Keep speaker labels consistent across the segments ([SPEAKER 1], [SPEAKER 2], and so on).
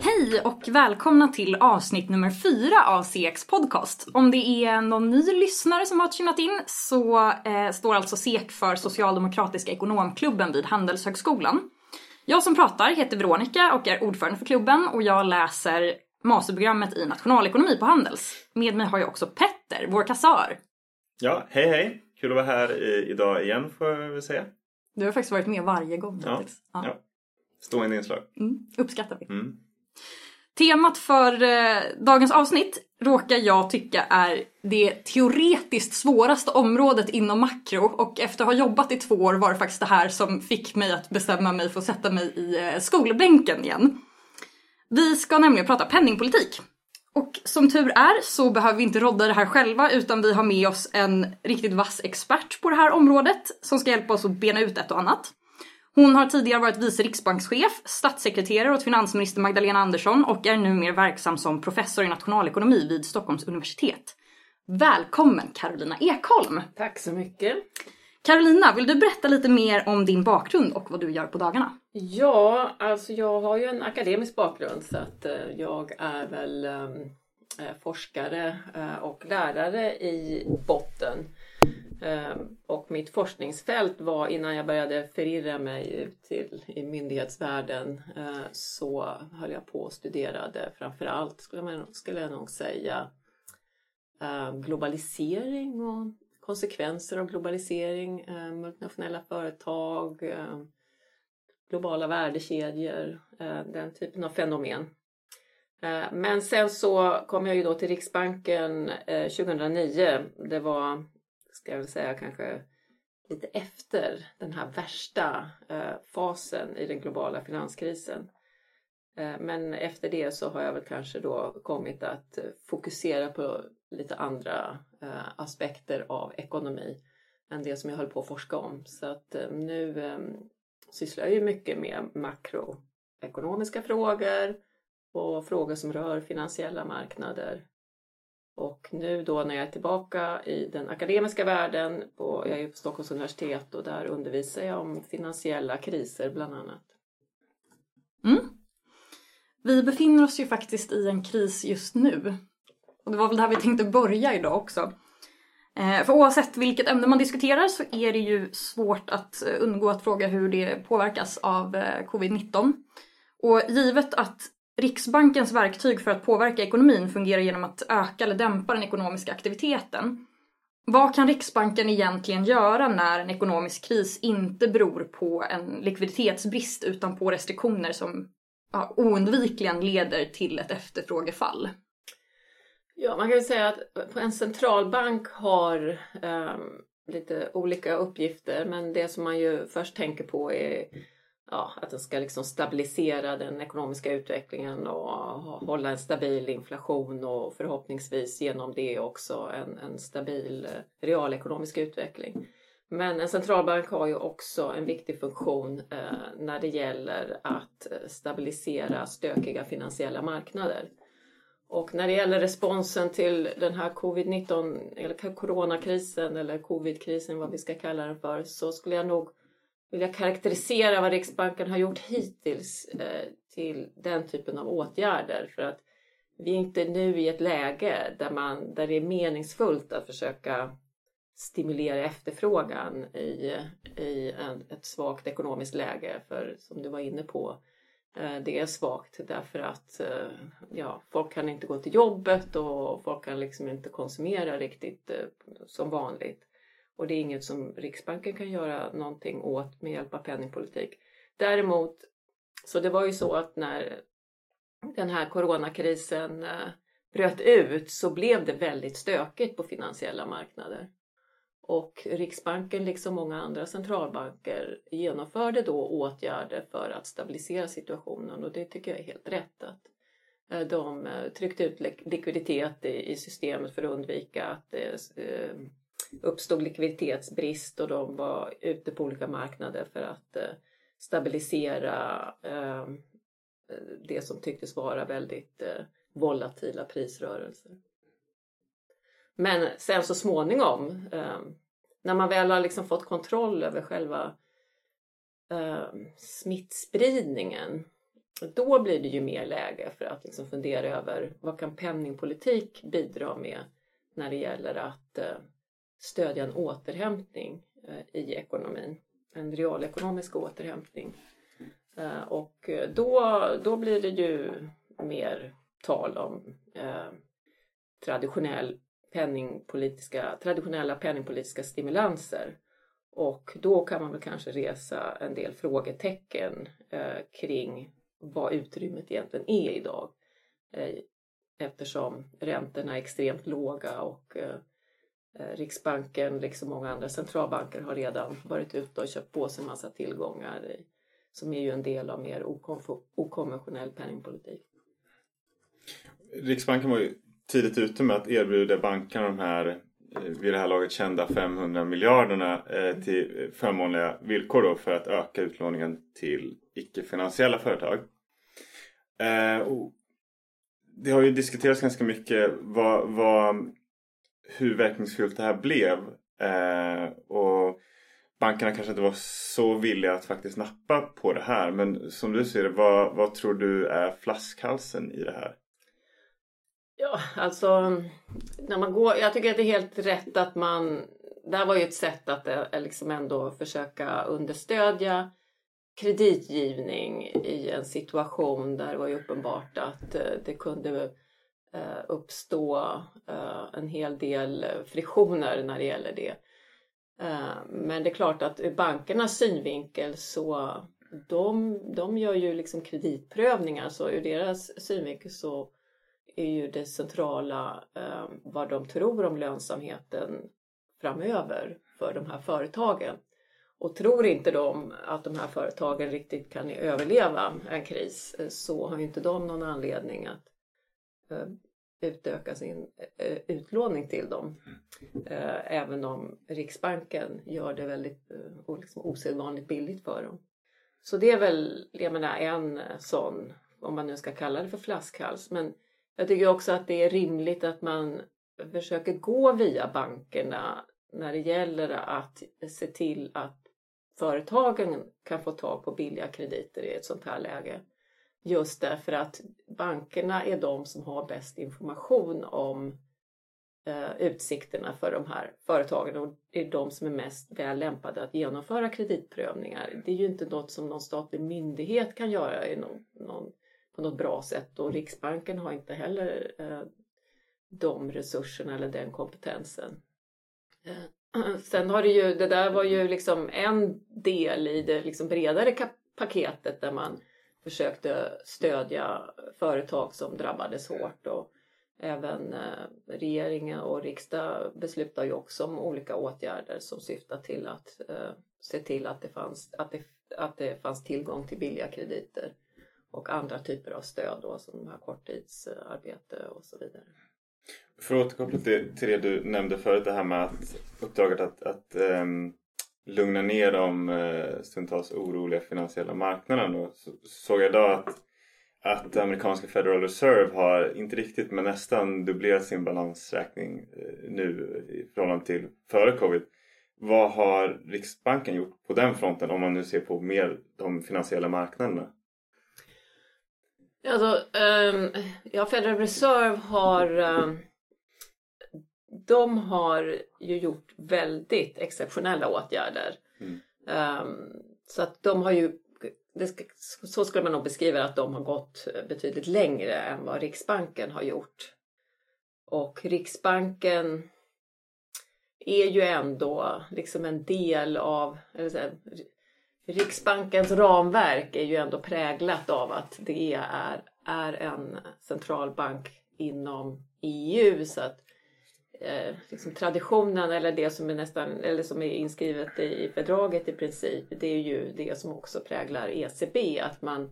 [SPEAKER 1] Hej och välkomna till avsnitt nummer fyra av SEKs podcast. Om det är någon ny lyssnare som har tunnat in så eh, står alltså SEK för Socialdemokratiska ekonomklubben vid Handelshögskolan. Jag som pratar heter Veronica och är ordförande för klubben och jag läser masterprogrammet i nationalekonomi på Handels. Med mig har jag också Petter, vår kassör.
[SPEAKER 2] Ja, hej hej! Kul att vara här idag igen får jag väl säga.
[SPEAKER 1] Du har faktiskt varit med varje gång
[SPEAKER 2] ja, ja. ja. Stående inslag.
[SPEAKER 1] Mm, uppskattar vi. Mm. Temat för eh, dagens avsnitt råkar jag tycka är det teoretiskt svåraste området inom makro och efter att ha jobbat i två år var det faktiskt det här som fick mig att bestämma mig för att sätta mig i eh, skolbänken igen. Vi ska nämligen prata penningpolitik. Och som tur är så behöver vi inte rodda det här själva utan vi har med oss en riktigt vass expert på det här området som ska hjälpa oss att bena ut ett och annat. Hon har tidigare varit vice riksbankschef, statssekreterare åt finansminister Magdalena Andersson och är numera verksam som professor i nationalekonomi vid Stockholms universitet. Välkommen Carolina Ekholm!
[SPEAKER 3] Tack så mycket!
[SPEAKER 1] Carolina, vill du berätta lite mer om din bakgrund och vad du gör på dagarna?
[SPEAKER 3] Ja, alltså jag har ju en akademisk bakgrund så att eh, jag är väl ehm, eh, forskare eh, och lärare i botten. Ehm, och mitt forskningsfält var innan jag började förirra mig ut till i myndighetsvärlden eh, så höll jag på och studerade framförallt skulle, man, skulle jag nog säga eh, globalisering och konsekvenser av globalisering, eh, multinationella företag, globala värdekedjor, den typen av fenomen. Men sen så kom jag ju då till Riksbanken 2009. Det var, ska jag väl säga kanske lite efter den här värsta eh, fasen i den globala finanskrisen. Eh, men efter det så har jag väl kanske då kommit att fokusera på lite andra eh, aspekter av ekonomi än det som jag höll på att forska om. Så att nu sysslar jag ju mycket med makroekonomiska frågor och frågor som rör finansiella marknader. Och nu då när jag är tillbaka i den akademiska världen, på, jag är på Stockholms universitet och där undervisar jag om finansiella kriser bland annat.
[SPEAKER 1] Mm. Vi befinner oss ju faktiskt i en kris just nu. Och det var väl där vi tänkte börja idag också. Eh, för oavsett vilket ämne man diskuterar så är det ju svårt att eh, undgå att fråga hur det påverkas av eh, covid-19. Och givet att Riksbankens verktyg för att påverka ekonomin fungerar genom att öka eller dämpa den ekonomiska aktiviteten. Vad kan Riksbanken egentligen göra när en ekonomisk kris inte beror på en likviditetsbrist utan på restriktioner som ja, oundvikligen leder till ett efterfrågefall?
[SPEAKER 3] Ja, man kan ju säga att en centralbank har um, lite olika uppgifter men det som man ju först tänker på är ja, att den ska liksom stabilisera den ekonomiska utvecklingen och hålla en stabil inflation och förhoppningsvis genom det också en, en stabil eh, realekonomisk utveckling. Men en centralbank har ju också en viktig funktion eh, när det gäller att eh, stabilisera stökiga finansiella marknader. Och när det gäller responsen till den här covid-19 eller coronakrisen eller covidkrisen vad vi ska kalla den för så skulle jag nog vilja karaktärisera vad Riksbanken har gjort hittills eh, till den typen av åtgärder för att vi är inte nu i ett läge där, man, där det är meningsfullt att försöka stimulera efterfrågan i, i en, ett svagt ekonomiskt läge för som du var inne på Eh, det är svagt därför att eh, ja, folk kan inte gå till jobbet och folk kan liksom inte konsumera riktigt eh, som vanligt. Och det är inget som Riksbanken kan göra någonting åt med hjälp av penningpolitik. Däremot, så det var ju så att när den här coronakrisen eh, bröt ut så blev det väldigt stökigt på finansiella marknader. Och Riksbanken, liksom många andra centralbanker, genomförde då åtgärder för att stabilisera situationen och det tycker jag är helt rätt. att eh, De eh, tryckte ut likviditet i systemet för att undvika att uppstod likviditetsbrist och de var ute på olika marknader för att eh, stabilisera ehm, eh, det som tycktes vara väldigt eh, volatila prisrörelser. Men sen så småningom, eh, när man väl har liksom fått kontroll över själva eh, smittspridningen då blir det ju mer läge för att liksom fundera över vad kan penningpolitik bidra med när det gäller att eh, stödja en återhämtning eh, i ekonomin. En realekonomisk återhämtning. Eh, och eh, då, då blir det ju mer tal om eh, traditionell penningpolitiska, traditionella penningpolitiska stimulanser. Och då kan man väl kanske resa en del frågetecken eh, kring vad utrymmet egentligen är idag. Eh, eftersom räntorna är extremt låga och eh, Eh, Riksbanken, liksom många andra centralbanker, har redan varit ute och köpt på sig en massa tillgångar i, som är ju en del av mer okonventionell penningpolitik.
[SPEAKER 2] Riksbanken var ju tidigt ute med att erbjuda bankerna de här eh, vid det här laget kända 500 miljarderna eh, till förmånliga villkor då för att öka utlåningen till icke-finansiella företag. Det har ju diskuterats ganska mycket vad, vad, hur verkningsfullt det här blev. Eh, och bankerna kanske inte var så villiga att faktiskt nappa på det här. Men som du ser det, vad, vad tror du är flaskhalsen i det här?
[SPEAKER 3] Ja, alltså när man går, jag tycker att det är helt rätt att man, det här var ju ett sätt att eh, liksom ändå försöka understödja kreditgivning i en situation där det var ju uppenbart att eh, det kunde Eh, uppstå eh, en hel del friktioner när det gäller det. Eh, men det är klart att ur bankernas synvinkel så de, de gör ju liksom kreditprövningar så ur deras synvinkel så är ju det centrala vad de tror om lönsamheten framöver för de här företagen. Och tror inte de att de här företagen riktigt kan överleva en kris så har ju inte de någon anledning att utöka sin eh, eh, utlåning till dem. Eh, även om Riksbanken gör det väldigt liksom osedvanligt billigt för dem. Så det är väl, jag menar, en sån, om man nu ska kalla det för flaskhals. Men jag tycker också att det är rimligt att man försöker gå via bankerna när det gäller att se till att företagen kan få tag på billiga krediter i ett sånt här läge. Just därför att bankerna är de som har bäst information om eh, utsikterna för de här företagen och är de som är mest väl lämpade att genomföra kreditprövningar. Det är ju inte något som någon statlig myndighet kan göra i någon, någon, på något bra sätt och Riksbanken har inte heller eh, de resurserna eller den kompetensen. Eh, Sen har det ju, det där var ju liksom en del i det liksom bredare paketet där man försökte stödja företag som drabbades hårt och även eh, regeringen och riksdag beslutar ju också om olika åtgärder som syftar till att eh, se till att det, fanns, att, det, att det fanns tillgång till billiga krediter och andra typer av stöd då, som här korttidsarbete och så vidare.
[SPEAKER 2] För att återkoppla till, till det du nämnde förut, det här med att uppdraget att, att um, lugna ner de eh, stundtals oroliga finansiella marknaderna. Då, så, såg jag idag att, att amerikanska Federal Reserve har, inte riktigt men nästan dubblerat sin balansräkning eh, nu i förhållande till före covid. Vad har Riksbanken gjort på den fronten om man nu ser på mer de finansiella marknaderna?
[SPEAKER 3] Alltså, um, ja, Federal Reserve har um de har ju gjort väldigt exceptionella åtgärder. Mm. Um, så att de har ju, ska, så skulle man nog beskriva att de har gått betydligt längre än vad Riksbanken har gjort. Och Riksbanken är ju ändå liksom en del av, här, Riksbankens ramverk är ju ändå präglat av att det är, är en centralbank inom EU. Så att eh, liksom traditionen eller det som är nästan eller som är inskrivet i fördraget i princip. Det är ju det som också präglar ECB. Att man,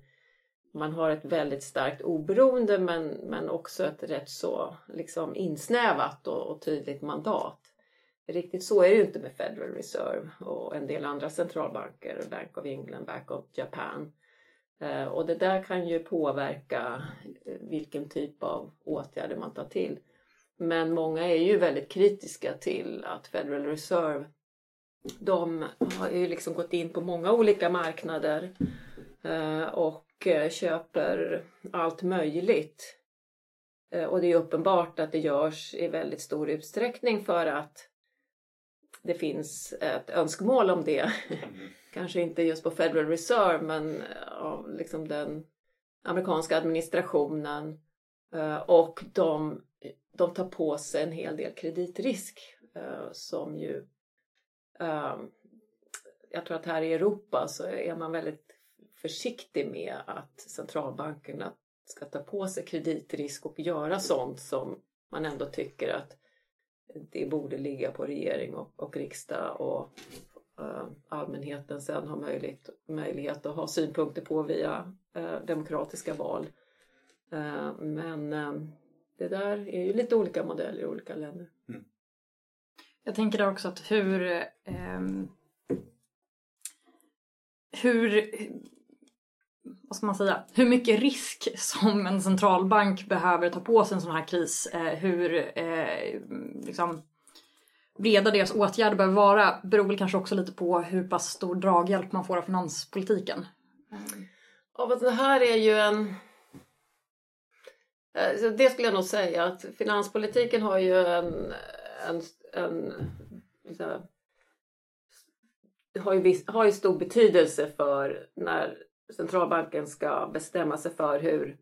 [SPEAKER 3] man har ett väldigt starkt oberoende men, men också ett rätt så liksom insnävat och, och tydligt mandat. Riktigt så är det ju inte med Federal Reserve och en del andra centralbanker, Bank of England, Bank of Japan. Eh, och det där kan ju påverka eh, vilken typ av åtgärder man tar till. Men många är ju väldigt kritiska till att Federal Reserve de har ju liksom gått in på många olika marknader eh, och och köper allt möjligt. Och det är uppenbart att det görs i väldigt stor utsträckning för att det finns ett önskemål om det. Mm. Kanske inte just på Federal Reserve men av liksom den amerikanska administrationen Eh, och de, de tar på sig en hel del kreditrisk eh, som ju ehm, jag tror att här i Europa så är man väldigt försiktig med att centralbankerna ska ta på sig kreditrisk och göra sånt som man ändå tycker att det borde ligga på regering och, och riksdag och uh, allmänheten sen har möjlighet, möjlighet att ha synpunkter på via uh, demokratiska val. Uh, men det där är ju lite olika modeller i olika länder. Mm.
[SPEAKER 1] Jag tänker där också att hur um hur, vad ska man säga, hur mycket risk som en centralbank behöver ta på sig en sån här kris, eh, hur eh, liksom, breda deras åtgärder behöver vara beror väl kanske också lite på hur pass stor draghjälp man får av finanspolitiken.
[SPEAKER 3] Ja, det här är ju en... Alltså, det skulle jag nog säga att finanspolitiken har ju en, en, en liksom, har ju, har ju stor betydelse för när centralbanken ska bestämma sig för hur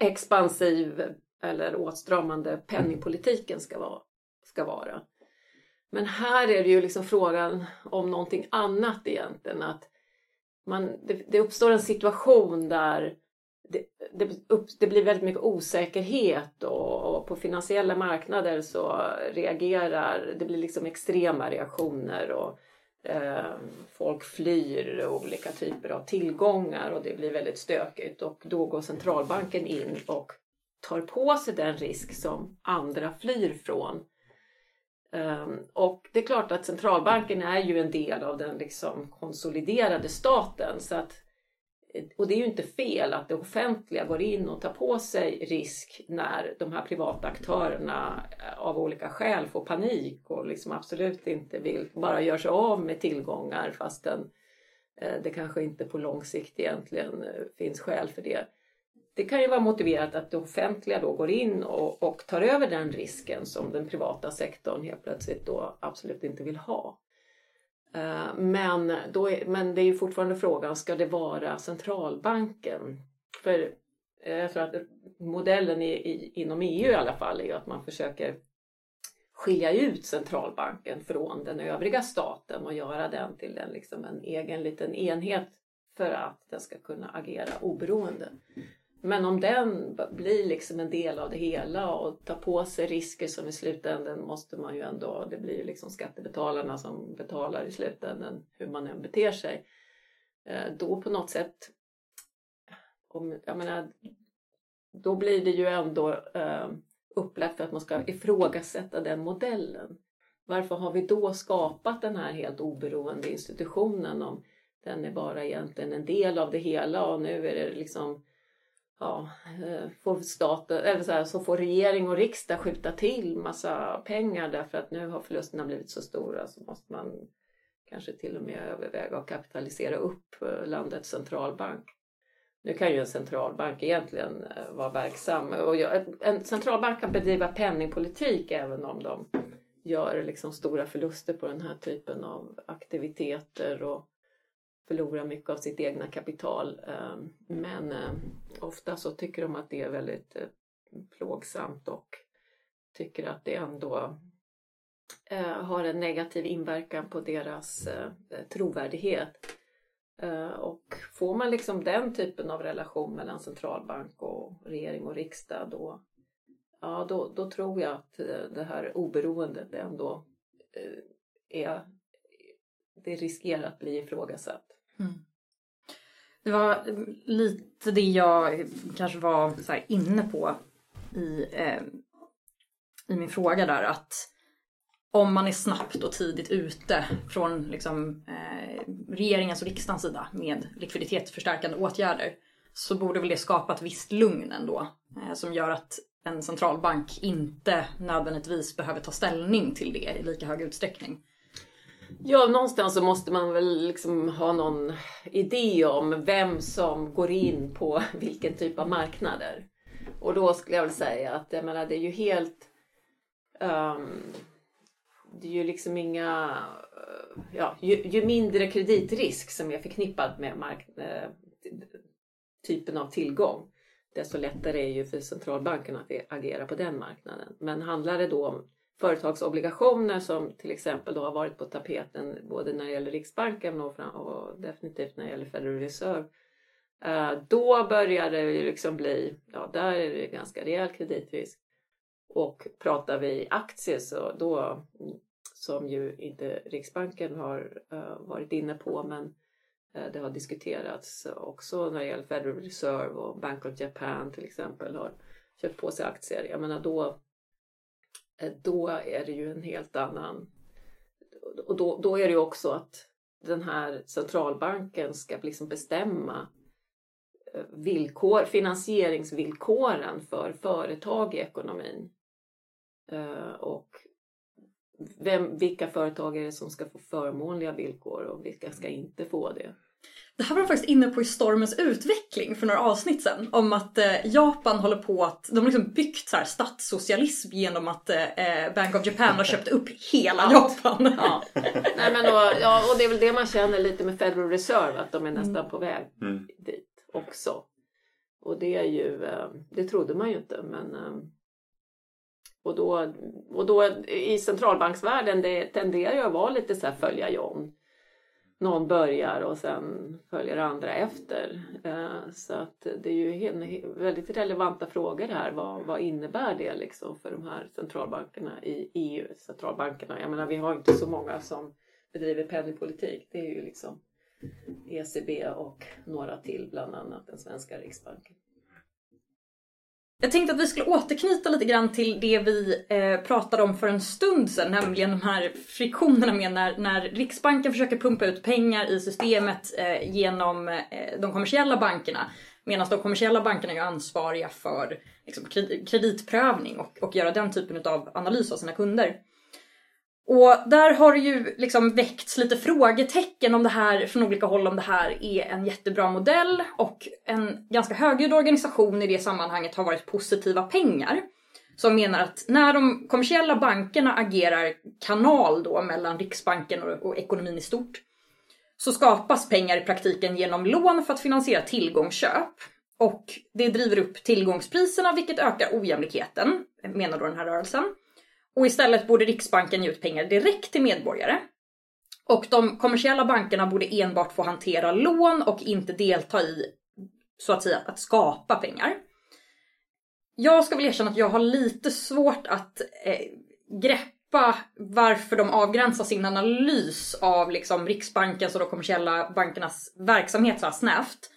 [SPEAKER 3] expansiv eller åtstramande penningpolitiken ska vara. Ska vara. Men här är det ju liksom frågan om någonting annat egentligen. Att man, det, det uppstår en situation där det, det, upp, det, blir väldigt mycket osäkerhet och, och, på finansiella marknader så reagerar, det blir liksom extrema reaktioner och Eh, folk flyr olika typer av tillgångar och det blir väldigt stökigt och då går centralbanken in och tar på sig den risk som andra flyr från. Ehm, och det är klart att centralbanken är ju en del av den liksom konsoliderade staten så att och det är ju inte fel att det offentliga går in och tar på sig risk när de här privata aktörerna eh, av olika skäl får panik och liksom absolut inte vill bara göra sig av med tillgångar fastän eh, det kanske inte på lång sikt egentligen eh, finns skäl för det. Det kan ju vara motiverat att det offentliga då går in och, och tar över den risken som den privata sektorn helt plötsligt då absolut inte vill ha. Eh, men, då är, men det är ju fortfarande frågan, ska det vara centralbanken? För eh, jag tror att modellen i, i, inom EU i alla fall är ju att man försöker skilja ut centralbanken från den övriga staten och göra den till en, liksom en egen liten enhet för att den ska kunna agera oberoende. Men om den blir liksom en del av det hela och tar på sig risker som i slutändan måste man ju ändå, det blir ju liksom skattebetalarna som betalar i slutändan hur man än beter sig. Eh, då på något sätt, om, jag menar, då blir det ju ändå eh, upplagt för att man ska ifrågasätta den modellen. Varför har vi då skapat den här helt oberoende institutionen om den är bara egentligen en del av det hela och nu är det liksom ja, eh, får staten, eller så, här, så får regering och riksdag skjuta till massa pengar därför att nu har förlusterna blivit så stora så måste man kanske till och med överväga att kapitalisera upp eh, landets centralbank. Nu kan ju en centralbank egentligen eh, vara verksam och en centralbank kan bedriva penningpolitik även om de gör liksom stora förluster på den här typen av aktiviteter och förlorar mycket av sitt egna kapital. Ehm, men ehm, ofta så tycker de att det är väldigt eh, plågsamt och tycker att det ändå eh, har en negativ inverkan på deras eh, trovärdighet. Och får man liksom den typen av relation mellan centralbank och regering och riksdag då, ja, då, då tror jag att det här oberoendet ändå är, det riskerar att bli ifrågasatt. Mm.
[SPEAKER 1] Det var lite det jag kanske var så inne på i, eh, i min fråga där. Att om man är snabbt och tidigt ute från liksom, eh, regeringens och riksdagens sida med likviditetsförstärkande åtgärder så borde väl det skapa ett visst lugn ändå. Eh, som gör att en centralbank inte nödvändigtvis behöver ta ställning till det i lika hög utsträckning.
[SPEAKER 3] Ja, någonstans så måste man väl liksom ha någon idé om vem som går in på vilken typ av marknader. Och då skulle jag väl säga att jag menar, det är ju helt... Um, det är ju liksom inga... Eh, ja, ju, ju, mindre kreditrisk som är förknippad med mark, eh, typen av tillgång desto lättare är det ju för centralbanken att agera på den marknaden. Men handlar det då om företagsobligationer som till exempel då har varit på tapeten både när det gäller Riksbanken och, och definitivt när det gäller Federal Reserve. Eh, då börjar det ju liksom bli, ja där är det ganska rejäl kreditrisk. Och pratar vi aktier så då, som ju inte Riksbanken har eh, varit inne på men eh, det har diskuterats också när det gäller Federal Reserve och Bank of Japan till exempel har köpt på sig aktier. Jag menar då Eh, då är det ju en helt annan... Och då, då är det ju också att den här centralbanken ska liksom bestämma eh, villkor, finansieringsvillkoren för företag i ekonomin. Eh, och vem, vilka företag är det som ska få förmånliga villkor och vilka ska inte få det?
[SPEAKER 1] Det här var de faktiskt inne på i Stormens utveckling för några avsnitt sedan. Om att eh, Japan håller på att, de har liksom byggt så här statssocialism genom att eh, Bank of Japan har köpt upp hela Japan.
[SPEAKER 3] Ja. Nej, men då, ja, och det är väl det man känner lite med Federal Reserve, att de är nästan mm. på väg mm. dit också. Och det är ju, eh, det trodde man ju inte men eh, och då, och då i centralbanksvärlden det tenderar ju att vara lite så här följa John någon börjar och sen följer andra efter. Eh, så att det är ju väldigt relevanta frågor här. Vad, vad innebär det liksom för de här centralbankerna i EU? Centralbankerna, jag menar vi har inte så många som bedriver penningpolitik. Det är ju liksom ECB och några till, bland annat den svenska riksbanken.
[SPEAKER 1] Jag tänkte att vi skulle återknyta lite grann till det vi eh, pratade om för en stund sedan, nämligen de här friktionerna med när, när Riksbanken försöker pumpa ut pengar i systemet eh, genom eh, de kommersiella bankerna. Medan de kommersiella bankerna är ansvariga för liksom, kreditprövning och, och göra den typen av analys av sina kunder. Och där har det ju liksom väckts lite frågetecken om det här från olika håll om det här är en jättebra modell och en ganska högljudd organisation i det sammanhanget har varit positiva pengar. Som menar att när de kommersiella bankerna agerar kanal då mellan Riksbanken och, och ekonomin i stort så skapas pengar i praktiken genom lån för att finansiera tillgångsköp. Och det driver upp tillgångspriserna vilket ökar ojämlikheten, menar då den här rörelsen. Och istället borde Riksbanken ge ut pengar direkt till medborgare. Och de kommersiella bankerna borde enbart få hantera lån och inte delta i, så att säga, att skapa pengar. Jag ska väl erkänna att jag har lite svårt att eh, greppa varför de avgränsar sin analys av liksom Riksbankens och de kommersiella bankernas verksamhet så här snävt.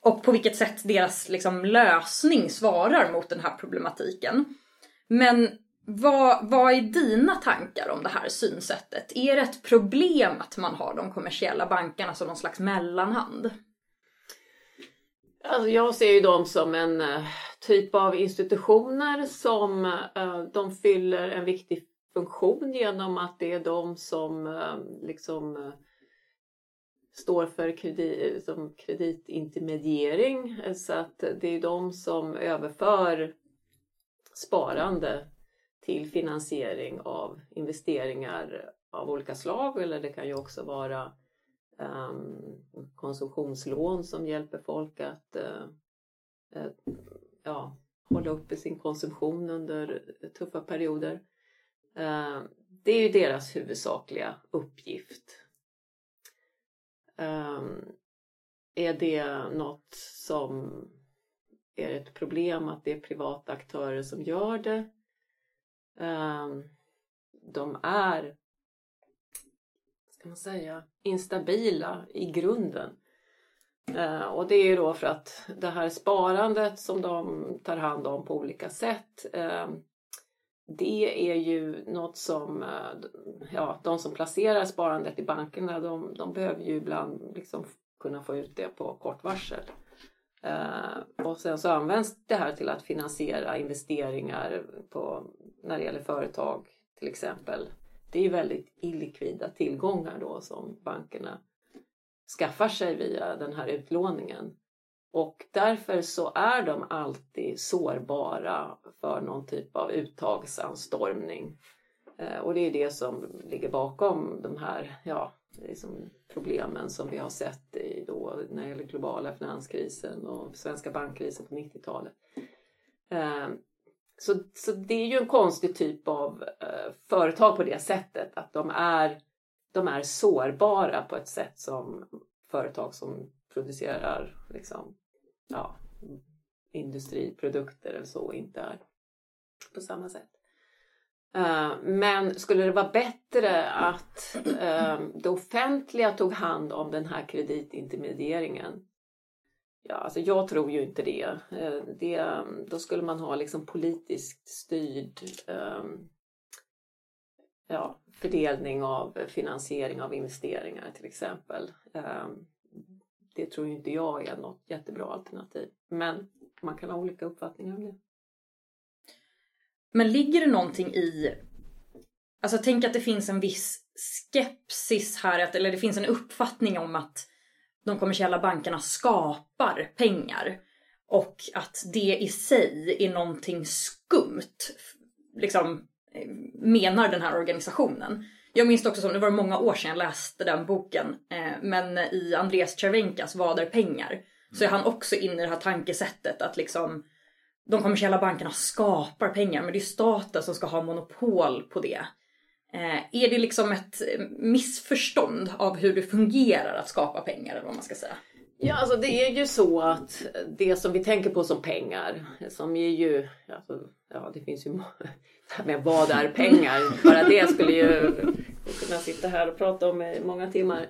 [SPEAKER 1] Och på vilket sätt deras liksom, lösning svarar mot den här problematiken. Men vad, vad är dina tankar om det här synsättet? Är det ett problem att man har de kommersiella bankerna som någon slags mellanhand?
[SPEAKER 3] Alltså jag ser ju dem som en eh, typ av institutioner som eh, de fyller en viktig funktion genom att det är de som eh, liksom står för kredit, som kreditintermediering. Så att det är de som överför sparande till finansiering av investeringar av olika slag eller det kan ju också vara um, konsumtionslån som hjälper folk att uh, uh, ja, hålla uppe sin konsumtion under tuffa perioder. Uh, det är ju deras huvudsakliga uppgift. Um, är det något som är ett problem att det är privata aktörer som gör det? Ehm, de är, ska man säga, instabila i grunden. Eh, och det är ju då för att det här sparandet som de tar hand om på olika sätt ehm, det är ju något som, eh, ja, de som placerar sparandet i bankerna de, de behöver ju ibland liksom kunna få ut det på kort varsel. Eh, och sen så används det här till att finansiera investeringar på när det gäller företag till exempel. det är väldigt illikvida tillgångar då som bankerna skaffar sig via den här utlåningen. Och därför så är de alltid sårbara för någon typ av uttagsanstormning. Eh, och det är det som ligger bakom de här ja, liksom problemen som vi har sett i då, när det gäller globala finanskrisen och svenska bankkrisen på 90-talet. Så, så det är ju en konstig typ av eh, företag på det sättet att de är, de är sårbara på ett sätt som företag som producerar liksom, ja, industriprodukter eller så inte är på samma sätt. Uh, men skulle det vara bättre att uh, det offentliga tog hand om den här kreditintermedieringen? Ja, alltså jag tror ju inte det. Eh, det då skulle man ha liksom politiskt styrd ehm, ja, fördelning av finansiering av investeringar till exempel. Ehm, det tror inte jag är något jättebra alternativ. Men man kan ha olika uppfattningar om det.
[SPEAKER 1] Men ligger det någonting i... Alltså tänk att det finns en viss skepsis här, eller det finns en uppfattning om att de kommersiella bankerna skapar pengar. Och att det i sig är någonting skumt, liksom eh, menar den här organisationen. Jag minns också som, det var många år sedan jag läste den boken, eh, men i Andreas Cervenkas Vad är pengar? Så är han också inne i det här tankesättet att liksom de kommersiella bankerna skapar pengar men det är staten som ska ha monopol på det. Eh, är det liksom ett missförstånd av hur det fungerar att skapa pengar eller vad man ska säga?
[SPEAKER 3] Ja, alltså det är ju så att det som vi tänker på som pengar, som är ju, alltså, ja det finns ju men vad är pengar? Bara det skulle ju kunna sitta här och prata om i många timmar.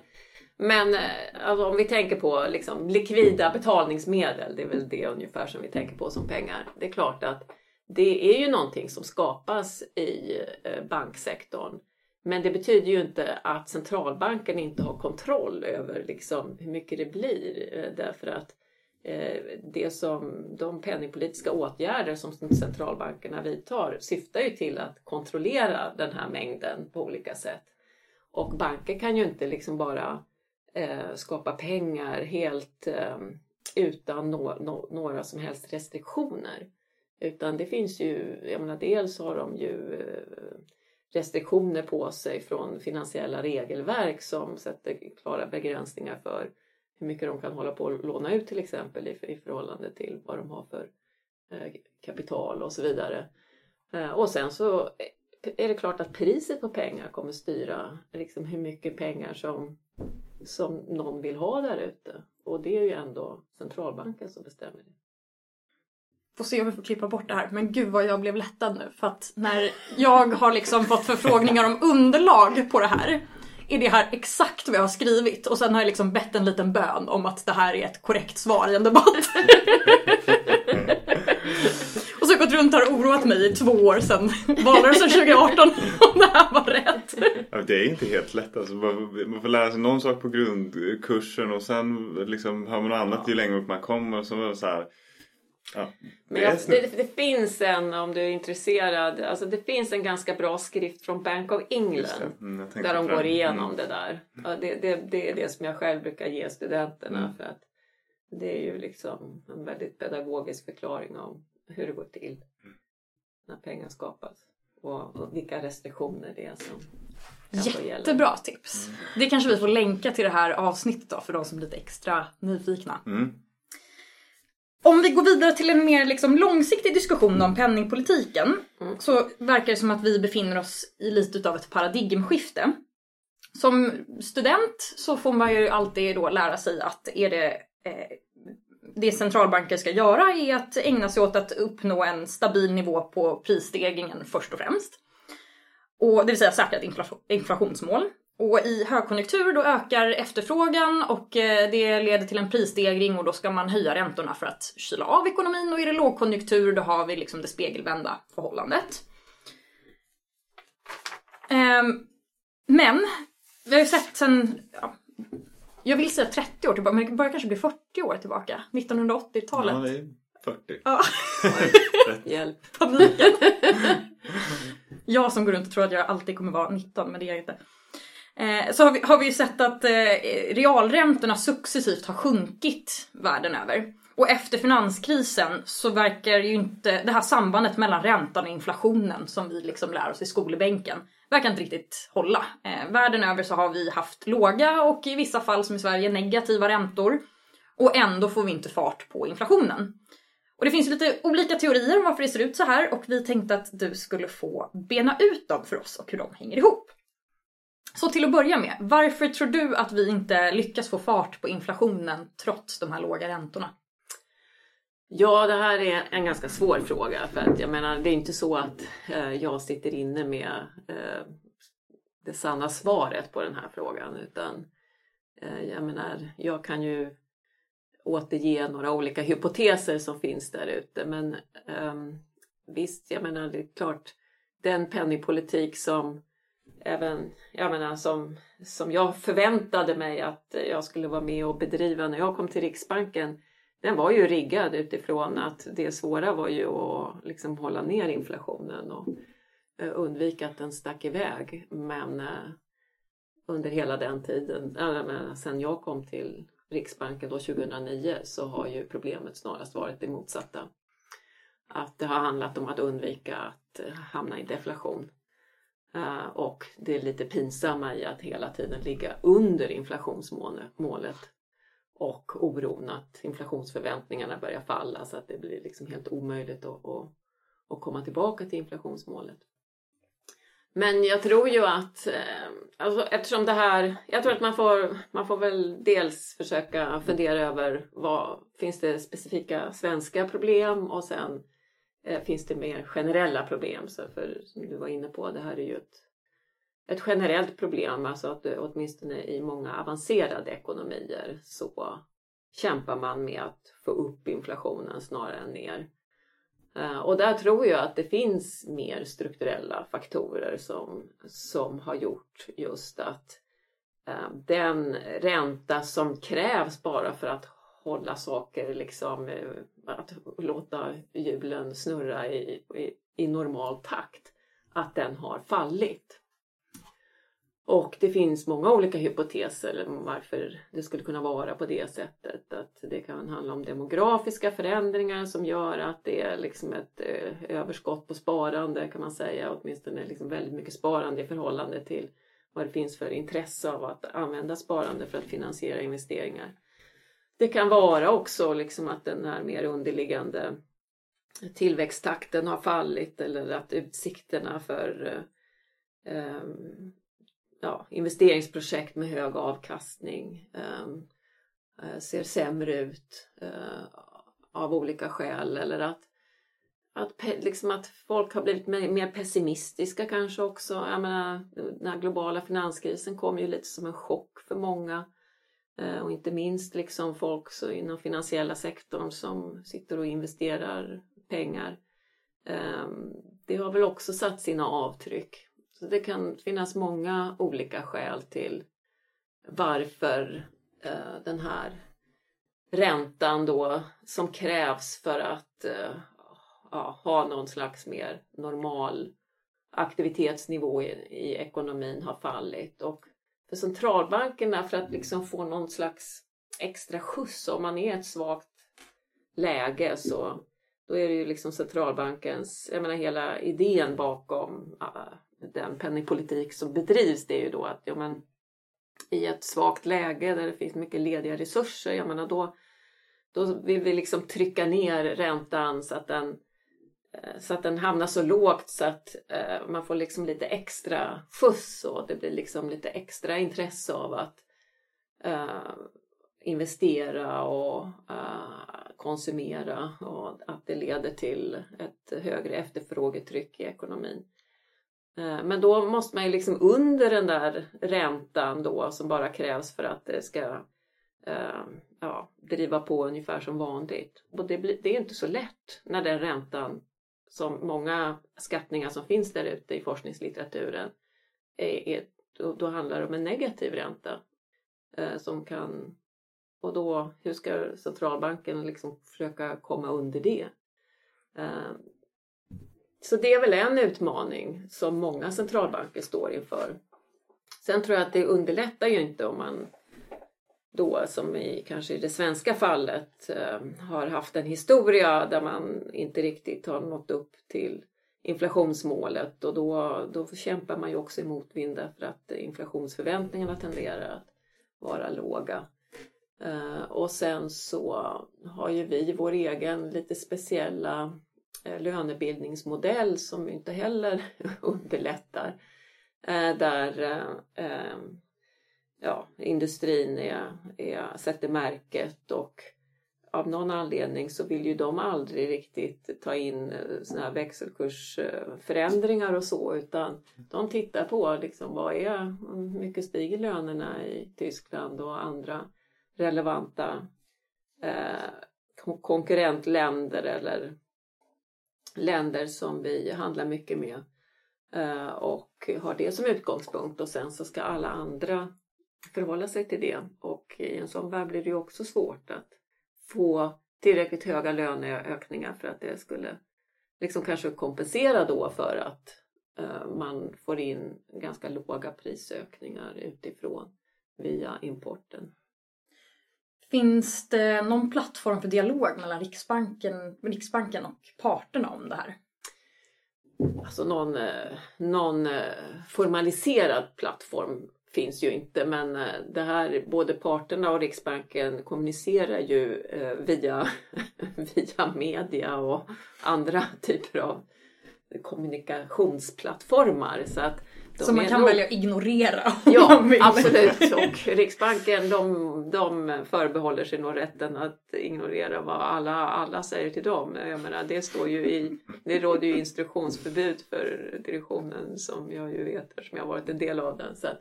[SPEAKER 3] Men eh, alltså, om vi tänker på liksom, likvida betalningsmedel, det är väl det ungefär som vi tänker på som pengar. Det är klart att det är ju någonting som skapas i eh, banksektorn. Men det betyder ju inte att centralbanken inte har kontroll över liksom, hur mycket det blir. Eh, därför att eh, det som de penningpolitiska åtgärder som centralbankerna vidtar syftar ju till att kontrollera den här mängden på olika sätt. Och banker kan ju inte liksom bara skapa pengar helt utan no, no, några som helst restriktioner. Utan det finns ju, jag menar dels har de ju eh, restriktioner på sig från finansiella regelverk som sätter klara begränsningar för hur mycket de kan hålla på att låna ut till exempel i, i förhållande till vad de har för eh, kapital och så vidare. Eh, och sen så är det klart att priset på pengar kommer styra liksom hur mycket pengar som som någon vill ha där ute. Och det är ju ändå centralbanken som bestämmer det.
[SPEAKER 1] Får se om vi får klippa bort det här. Men gud vad jag blev lättad nu. För att när jag har liksom fått förfrågningar om underlag på det här är det här exakt vad jag har skrivit och sen har jag liksom bett en liten bön om att det här är ett korrekt svar i en debatt. och så har jag gått runt här och oroat mig i två år sedan valrörelsen 2018 om det här var rätt.
[SPEAKER 2] Ja, det är inte helt lätt alltså. Man får lära sig någon sak på grundkursen och sen liksom hör man något annat ju längre upp man kommer. Och så, så här,
[SPEAKER 3] Ja, Men jag, det, det, finns en, om du är intresserad, alltså det finns en ganska bra skrift från Bank of England mm, där de går igenom mm. det där. Ja, det, det, det, är det som jag själv brukar ge studenterna mm. för att det är ju liksom en väldigt pedagogisk förklaring om hur det går till när pengar skapas och, och vilka restriktioner det är som
[SPEAKER 1] Jättebra tips! Mm. Det kanske vi får länka till det här avsnittet då för de som är lite extra nyfikna. Mm. Om vi går vidare till en mer liksom långsiktig diskussion om penningpolitiken mm. så verkar det som att vi befinner oss i lite av ett paradigmskifte. Som student så får man ju alltid då lära sig att är det eh, det centralbanker ska göra är att ägna sig åt att uppnå en stabil nivå på prisstegringen först och främst. Och det vill säga säkra ett inflationsmål. Och i högkonjunktur då ökar efterfrågan och eh, det leder till en prisstegring och då ska man höja räntorna för att kyla av ekonomin och är det lågkonjunktur då har vi liksom det spegelvända förhållandet. Ehm, men vi har ju sett sen, ja, jag vill säga 30 år tillbaka men det börjar kanske bli 40 år tillbaka. 1980-talet.
[SPEAKER 2] Ja, det är 40. Ja.
[SPEAKER 3] Hjälp.
[SPEAKER 1] Paniken. jag som går runt och tror att jag alltid kommer vara 19 men det är jag inte. Eh, så har vi, har vi sett att eh, realräntorna successivt har sjunkit världen över. Och efter finanskrisen så verkar ju inte det här sambandet mellan räntan och inflationen som vi liksom lär oss i skolbänken verkar inte riktigt hålla. Eh, världen över så har vi haft låga och i vissa fall som i Sverige negativa räntor. Och ändå får vi inte fart på inflationen. Och det finns lite olika teorier om varför det ser ut så här och vi tänkte att du skulle få bena ut dem för oss och hur de hänger ihop. Så till att börja med, varför tror du att vi inte lyckas få fart på inflationen trots de här låga räntorna?
[SPEAKER 3] Ja, det här är en ganska svår fråga för att jag menar det är inte så att eh, jag sitter inne med eh, det sanna svaret på den här frågan utan eh, jag menar jag kan ju återge några olika hypoteser som finns där ute men eh, visst, jag menar det är klart den penningpolitik som även, jag menar som, som jag förväntade mig att jag skulle vara med och bedriva när jag kom till Riksbanken den var ju riggad utifrån att det svåra var ju att liksom hålla ner inflationen och eh, undvika att den stack iväg. Men eh, under hela den tiden, äh, sen jag kom till Riksbanken då 2009 så har ju problemet snarast varit det motsatta. Att det har handlat om att undvika att eh, hamna i deflation. Eh, och det är lite pinsamma i att hela tiden ligga under inflationsmålet och oron att inflationsförväntningarna börjar falla så att det blir liksom helt omöjligt att, att, att komma tillbaka till inflationsmålet. Men jag tror ju att eh, alltså, eftersom det här, jag tror att man får, man får väl dels försöka fundera över vad finns det specifika svenska problem och sen eh, Eh, finns det mer generella problem. Så för som du var inne på, det här är ju ett ett generellt problem, alltså att åtminstone i många avancerade ekonomier så kämpar man med att få upp inflationen snarare än ner. Eh, och där tror jag att det finns mer strukturella faktorer som, som har gjort just att eh, den ränta som krävs bara för att hålla saker, liksom, eh, att låta hjulen snurra i, i, i normal takt, att den har fallit. Och det finns många olika hypoteser om varför det skulle kunna vara på det sättet. Att det kan handla om demografiska förändringar som gör att det är liksom ett eh, överskott på sparande kan man säga. Åtminstone liksom väldigt mycket sparande i förhållande till vad det finns för intresse av att använda sparande för att finansiera investeringar. Det kan vara också liksom att den här mer underliggande tillväxttakten har fallit eller att utsikterna för um, ja, investeringsprojekt med hög avkastning um, ser sämre ut uh, av olika skäl eller att, att, liksom att folk har blivit mer pessimistiska kanske också. Jag menar, den här globala finanskrisen kom ju lite som en chock för många uh, Eh, och inte minst liksom folk så inom finansiella sektorn som sitter och investerar pengar. Ehm, det har väl också satt sina avtryck så det kan finnas många olika skäl till varför eh, den här räntan då som krävs för att eh, ja, ha någon slags mer normal aktivitetsnivå i, i, ekonomin har fallit. Och för centralbankerna för att liksom få någon slags extra skjuts. Om man är i ett svagt läge så då är det ju liksom centralbankens, jag menar hela idén bakom den penningpolitik som bedrivs det är ju då att ja, men, i ett svagt läge där det finns mycket lediga resurser, jag menar då, då vill vi liksom trycka ner räntan så att den, Eh, så att den hamnar så lågt så att eh, man får liksom lite extra skjuts och det blir liksom lite extra intresse av att eh, investera och eh, konsumera och att det leder till ett högre efterfrågetryck i ekonomin. Eh, men då måste man ju liksom under den där räntan då som bara krävs för att det ska eh, ja, driva på ungefär som vanligt. Och det, blir, det är inte så lätt när den räntan, som många skattningar som finns där ute i forskningslitteraturen, är, är, då, då handlar det om en negativ ränta. Eh, som kan, och då, hur ska centralbanken liksom försöka komma under det? Eh, så det är väl en utmaning som många centralbanker står inför. Sen tror jag att det underlättar ju inte om man då som i kanske i det svenska fallet eh, har haft en historia där man inte riktigt har nått upp till inflationsmålet och då, då kämpar man ju också i motvind därför att inflationsförväntningarna tenderar att vara låga. Eh, och sen så har ju vi vår egen lite speciella eh, lönebildningsmodell som inte heller underlättar. Där ja, industrin är, är, sätter märket och av någon anledning så vill ju de aldrig riktigt ta in eh, såna här växelkursförändringar och så utan de tittar på liksom vad är, hur mycket stiger lönerna i Tyskland och andra relevanta eh, konkurrentländer eller länder som vi handlar mycket med eh, och har det som utgångspunkt och sen så ska alla andra förhålla sig till det och i en sån värld blir det ju också svårt att få tillräckligt höga löneökningar för att det skulle liksom kanske kompensera då för att eh, man får in ganska låga prisökningar utifrån via importen.
[SPEAKER 1] Finns det någon plattform för dialog mellan Riksbanken, Riksbanken och parterna om det här?
[SPEAKER 3] Alltså någon, eh, någon eh, formaliserad plattform finns ju inte men eh, det här, både parterna och Riksbanken kommunicerar ju via, via media och andra typer av kommunikationsplattformar. Så att
[SPEAKER 1] som man kan nog... välja att ignorera.
[SPEAKER 3] Ja, absolut. Och Riksbanken de, de förbehåller sig nog rätten att ignorera vad alla, alla säger till dem. Jag menar, det, står ju i, det råder ju instruktionsförbud för direktionen som jag ju vet eftersom jag har varit en del av den. Så att, eh,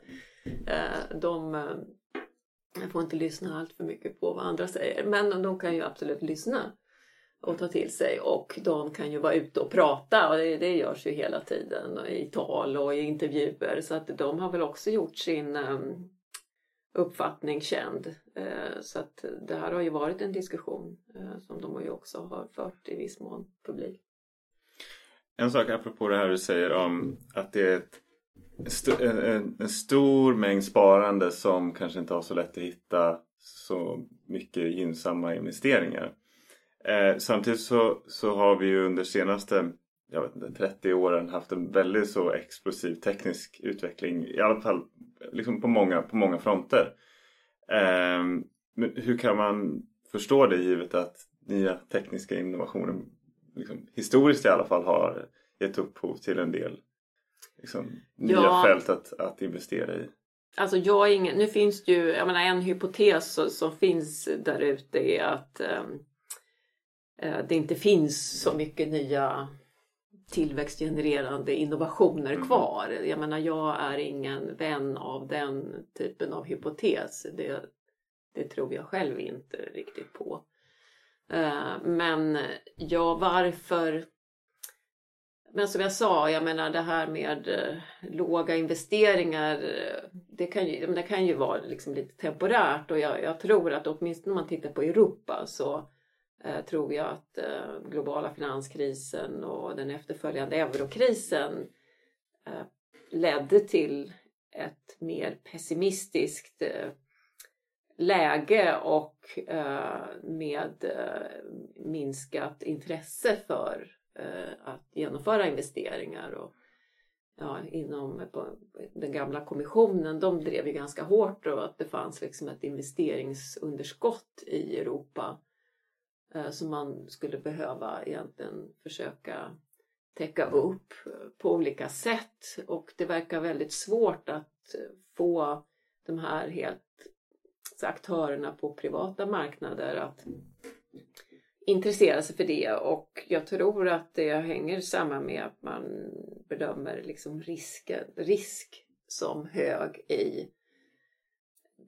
[SPEAKER 3] Eh, de eh, får inte lyssna allt för mycket på vad andra säger. Men de kan ju absolut lyssna och ta till sig och de kan ju vara ute och prata och det, det görs ju hela tiden i tal och i intervjuer så att de har väl också gjort sin ehm, uppfattning känd. Eh, så att det här har ju varit en diskussion som de ju också har fört i viss mån publik.
[SPEAKER 2] En sak apropå det här du säger om att det är ett, en, en stor mängd sparande som kanske inte har så lätt att hitta så mycket gynnsamma investeringar. Eh, samtidigt så, så har vi ju under senaste jag vet inte, 30 åren haft en väldigt så explosiv teknisk utveckling. I alla fall liksom på, många, på många fronter. Eh, men hur kan man förstå det givet att nya tekniska innovationer liksom, historiskt i alla fall har gett upphov till en del liksom, nya ja. fält att, att investera i?
[SPEAKER 3] Alltså jag är ingen, nu finns det ju, jag menar en hypotes som finns där ute är att um, Eh, det inte finns så mycket nya tillväxtgenererande innovationer mm. kvar. Jag menar, jag är ingen vän av den typen av hypotes. Det, det tror jag själv inte riktigt på. Eh, men ja, varför? Men som jag sa, jag menar det här med eh, låga investeringar, eh, det kan ju, det kan ju vara liksom lite temporärt och jag, jag tror att åtminstone om man tittar på Europa så eh, tror jag att eh, globala finanskrisen och den efterföljande eurokrisen eh, ledde till ett mer pessimistiskt eh, läge och eh, med eh, minskat intresse för Eh, att genomföra investeringar. Och, ja, inom den gamla kommissionen, de drev ju ganska hårt och att det fanns liksom ett investeringsunderskott i Europa Eh, som man skulle behöva egentligen försöka täcka upp på olika sätt och det verkar väldigt svårt att få de här helt aktörerna på privata marknader att intressera sig för det och jag tror att det hänger samman med att man bedömer liksom risken, risk som hög i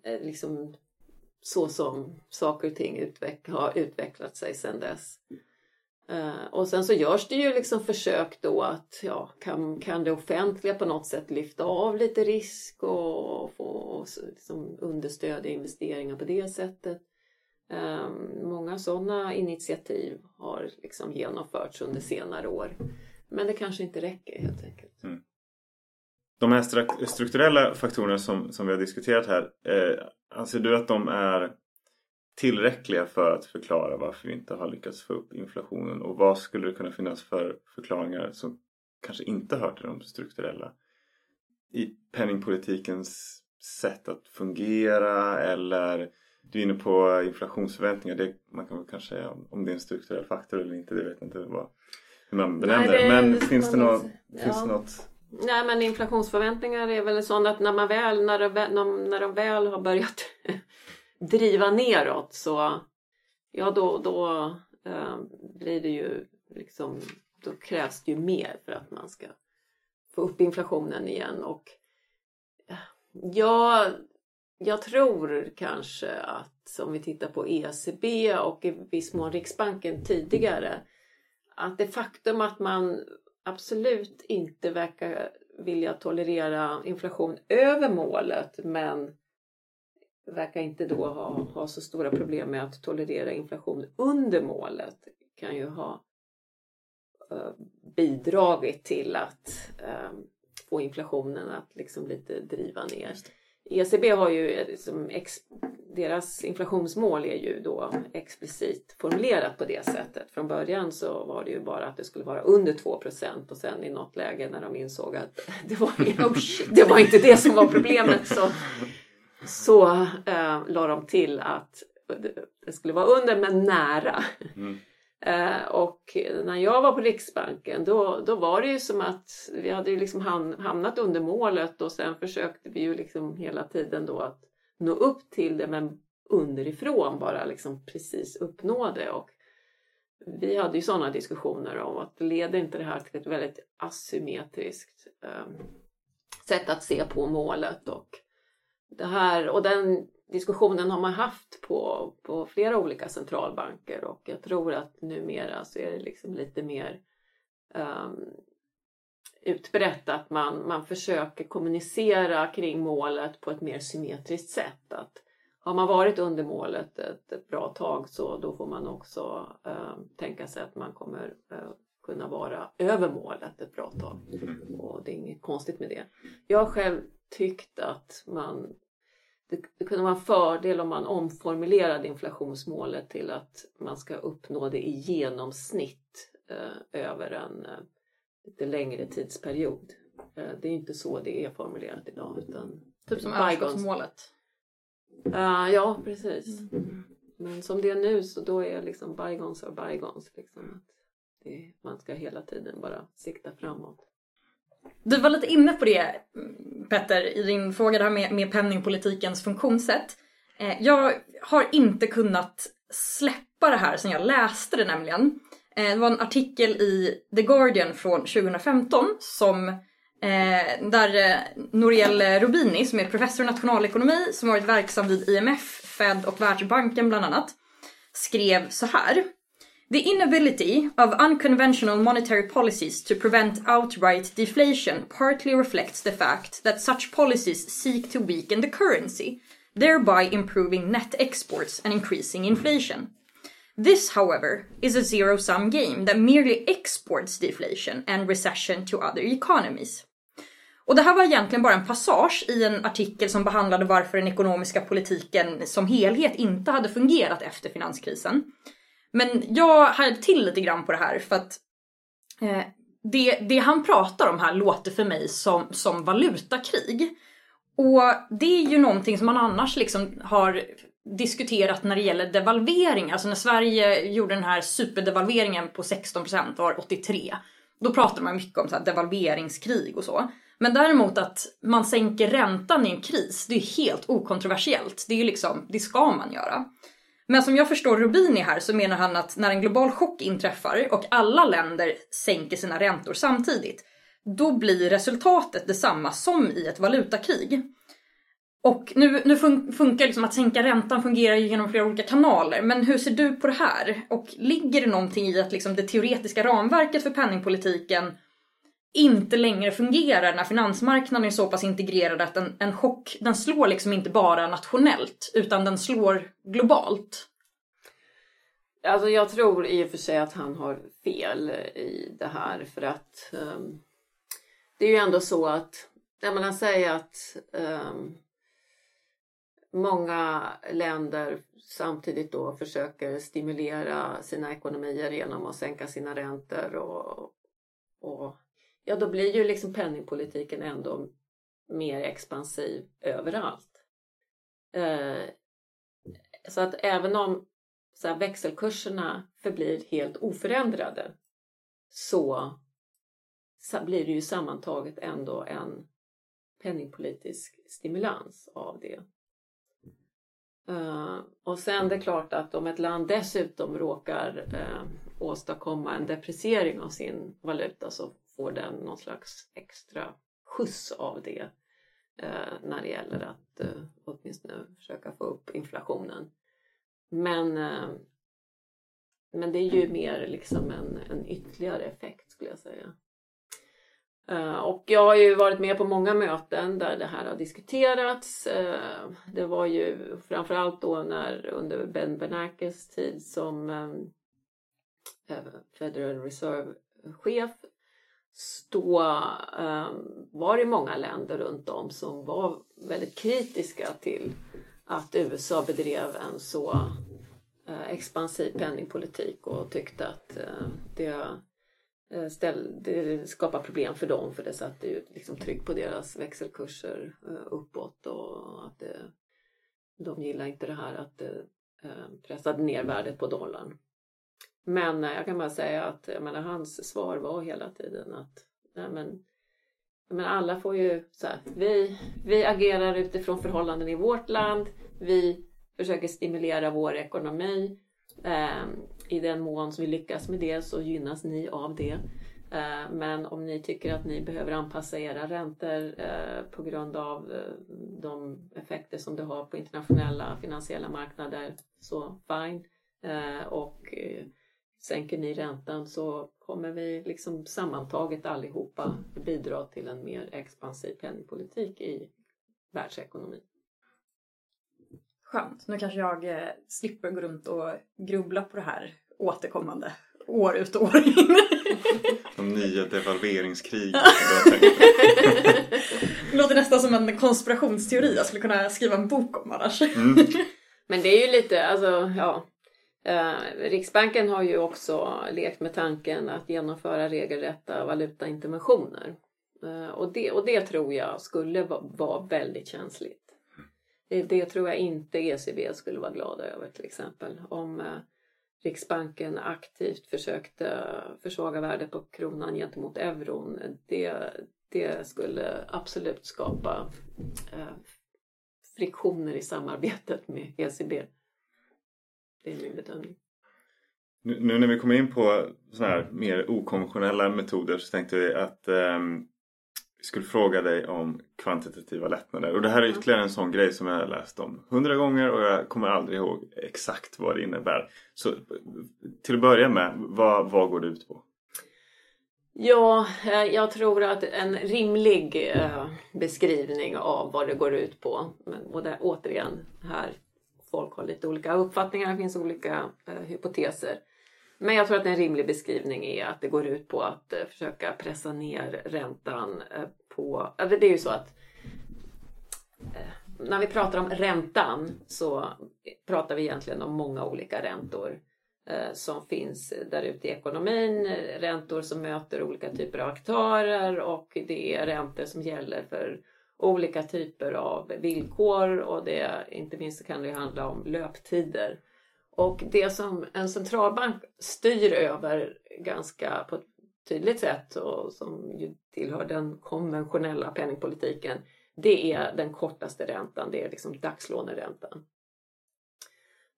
[SPEAKER 3] eh, liksom så som saker och ting utveck har utvecklat sig sedan dess. Uh, och sen så görs det ju liksom försök då att ja, kan, kan det offentliga på något sätt lyfta av lite risk och få liksom, understödja investeringar på det sättet. Ehm, många sådana initiativ har liksom genomförts under senare år. Men det kanske inte räcker helt enkelt.
[SPEAKER 2] Mm. De här strukturella faktorerna som, som vi har diskuterat här, eh, anser du att de är tillräckliga för att förklara varför vi inte har lyckats få upp inflationen? Och vad skulle det kunna finnas för förklaringar som kanske inte hör till de strukturella? I penningpolitikens sätt att fungera eller du är inne på inflationsförväntningar. Det, man kan väl kanske säga om, det är en strukturell faktor eller inte. Det vet jag inte vad, hur man benämner det. Men finns, det något, ja. finns det något
[SPEAKER 3] Nej men inflationsförväntningar är väl sånt att när man väl, när de, när de väl har börjat driva neråt så ja då, då äh, blir det ju liksom då krävs det ju mer för att man ska få upp inflationen igen och ja, jag tror kanske att om vi tittar på ECB och i viss mån Riksbanken tidigare att det faktum att man absolut inte verkar vilja tolerera inflation över målet men verkar inte då ha, ha så stora problem med att tolerera inflation under målet kan ju ha eh, bidragit till att uh, få inflationen att liksom lite driva ner. ECB har ju liksom ex, deras inflationsmål är ju då explicit formulerat på det sättet. Från början så var det ju bara att det skulle vara under 2% och sen i något läge när de insåg att det var, oh det var inte det som var problemet så, så äh, la de till att det skulle vara under men nära. Mm. Eh, och när jag var på Riksbanken då, då var det ju som att vi hade ju liksom hamnat under målet och sen försökte vi ju liksom hela tiden då att nå upp till det men underifrån bara liksom precis uppnå det. Och vi hade ju sådana diskussioner om att leder inte det här till ett väldigt asymmetriskt eh, sätt att se på målet och det här och den diskussionen har man haft på, på flera olika centralbanker och jag tror att numera så är det liksom lite mer um, utbrett att man, man försöker kommunicera kring målet på ett mer symmetriskt sätt. Att har man varit under målet ett, ett bra tag så då får man också uh, tänka sig att man kommer uh, kunna vara över målet ett bra tag. Mm. Och det är inget konstigt med det. Jag har själv tyckt att man det, kunde vara en fördel om man omformulerade inflationsmålet till att man ska uppnå det i genomsnitt eh, över en eh, lite längre tidsperiod. Eh, det är inte så det är formulerat idag. Utan
[SPEAKER 1] typ som överskottsmålet?
[SPEAKER 3] Uh, ja, precis. Mm. Men som det är nu så då är liksom bygons are bygons. Liksom. Att det, man ska hela tiden bara sikta framåt.
[SPEAKER 1] Du var lite inne på det Petter i din fråga där med, med penningpolitikens funktionssätt. Eh, jag har inte kunnat släppa det här sen jag läste det nämligen. Eh, det var en artikel i The Guardian från 2015 som eh, där eh, Nouriel Rubini som är professor i nationalekonomi som varit verksam vid IMF, Fed och Världsbanken bland annat skrev så här. The inability of unconventional monetary policies to prevent outright deflation partly reflects the fact that such policies seek to weaken the currency, thereby improving net exports and increasing inflation. This, however, is a zero sum game that merely exports deflation and recession to other economies. Och det här var egentligen bara en passage i en artikel som behandlade varför den ekonomiska politiken som helhet inte hade fungerat efter finanskrisen. Men jag hajade till lite grann på det här för att eh, det, det han pratar om här låter för mig som, som valutakrig. Och det är ju någonting som man annars liksom har diskuterat när det gäller devalvering. Alltså när Sverige gjorde den här superdevalveringen på 16% var 83. Då pratade man mycket om så devalveringskrig och så. Men däremot att man sänker räntan i en kris, det är helt okontroversiellt. Det är ju liksom, det ska man göra. Men som jag förstår Rubini här så menar han att när en global chock inträffar och alla länder sänker sina räntor samtidigt, då blir resultatet detsamma som i ett valutakrig. Och nu, nu fun funkar liksom att sänka räntan fungerar ju genom flera olika kanaler. Men hur ser du på det här? Och ligger det någonting i att liksom det teoretiska ramverket för penningpolitiken inte längre fungerar när finansmarknaden är så pass integrerad att en, en chock, den slår liksom inte bara nationellt utan den slår globalt.
[SPEAKER 3] Alltså jag tror i och för sig att han har fel i det här för att um, det är ju ändå så att, jag menar säga att um, många länder samtidigt då försöker stimulera sina ekonomier genom att sänka sina räntor och, och ja då blir ju liksom penningpolitiken ändå mer expansiv överallt. Eh, så att även om så här, växelkurserna förblir helt oförändrade så, så blir det ju sammantaget ändå en penningpolitisk stimulans av det. Uh, och sen det är klart att om ett land dessutom råkar uh, åstadkomma en depreciering av sin valuta så får den någon slags extra skjuts av det eh, när det gäller att eh, åtminstone försöka få upp inflationen. Men, eh, men det är ju mer liksom en, en ytterligare effekt skulle jag säga. Eh, och jag har ju varit med på många möten där det här har diskuterats. Eh, det var ju framförallt då när under Ben Bernakes tid som eh, eh Federal Reserve-chef då ehm, var det många länder runt om som var väldigt kritiska till att USA bedrev en så eh, expansiv penningpolitik och tyckte att eh, det eh, ställ, det skapar problem för dem för det satte ju liksom tryck på deras växelkurser uppåt och att det, de gillar inte det här att det pressade ner värdet på dollarn. Men eh, jag kan bara säga att jag menar, hans svar var hela tiden att nej men, men alla får ju så här, vi, vi agerar utifrån förhållanden i vårt land. Vi försöker stimulera vår ekonomi. Eh, I den mån som vi lyckas med det så gynnas ni av det. Eh, men om ni tycker att ni behöver anpassa era räntor eh, på grund av eh, de effekter som det har på internationella finansiella marknader så fine. Ehm, och eh, sänker ni räntan så kommer vi liksom sammantaget allihopa bidra till en mer expansiv penningpolitik i världsekonomin.
[SPEAKER 1] Skönt. Nu kanske jag eh, slipper gå runt och grubbla på det här återkommande år ut och år in.
[SPEAKER 2] De nya devalveringskrig.
[SPEAKER 1] det låter nästan som en konspirationsteori jag skulle kunna skriva en bok om annars. Mm.
[SPEAKER 3] Men det är ju lite, alltså ja. Eh, Riksbanken har ju också lekt med tanken att genomföra regelrätta valutainterventioner. Eh, och, det, och det tror jag skulle vara, väldigt känsligt. Det, det tror jag inte ECB skulle vara glada över till exempel. Om eh, Riksbanken aktivt försökte försvaga värdet på kronan gentemot euron. Det, det skulle absolut skapa eh, friktioner i samarbetet med ECB. Det är min bedömning.
[SPEAKER 2] Nu, nu när vi kommer in på sådana här mer okonventionella metoder så tänkte vi att um, vi skulle fråga dig om kvantitativa lättnader. Och det här är ytterligare en sån grej som jag har läst om hundra gånger och jag kommer aldrig ihåg exakt vad det innebär. Så till att börja med, vad, vad går det ut på?
[SPEAKER 3] Ja, eh, jag tror att en rimlig eh, beskrivning av vad det går ut på. Och det, återigen, här folk har lite olika uppfattningar, det finns olika eh, hypoteser. Men jag tror att en rimlig beskrivning är att det går ut på att eh, försöka pressa ner räntan eh, på... Alltså det är ju så att eh, när vi pratar om räntan så pratar vi egentligen om många olika räntor eh, som finns där ute i ekonomin. Räntor som möter olika typer av aktörer och det är räntor som gäller för olika typer av villkor och det, inte minst kan det handla om löptider. Och det som en centralbank styr över ganska på ett tydligt sätt och som ju tillhör den konventionella penningpolitiken det är den kortaste räntan, det är liksom dagslåneräntan.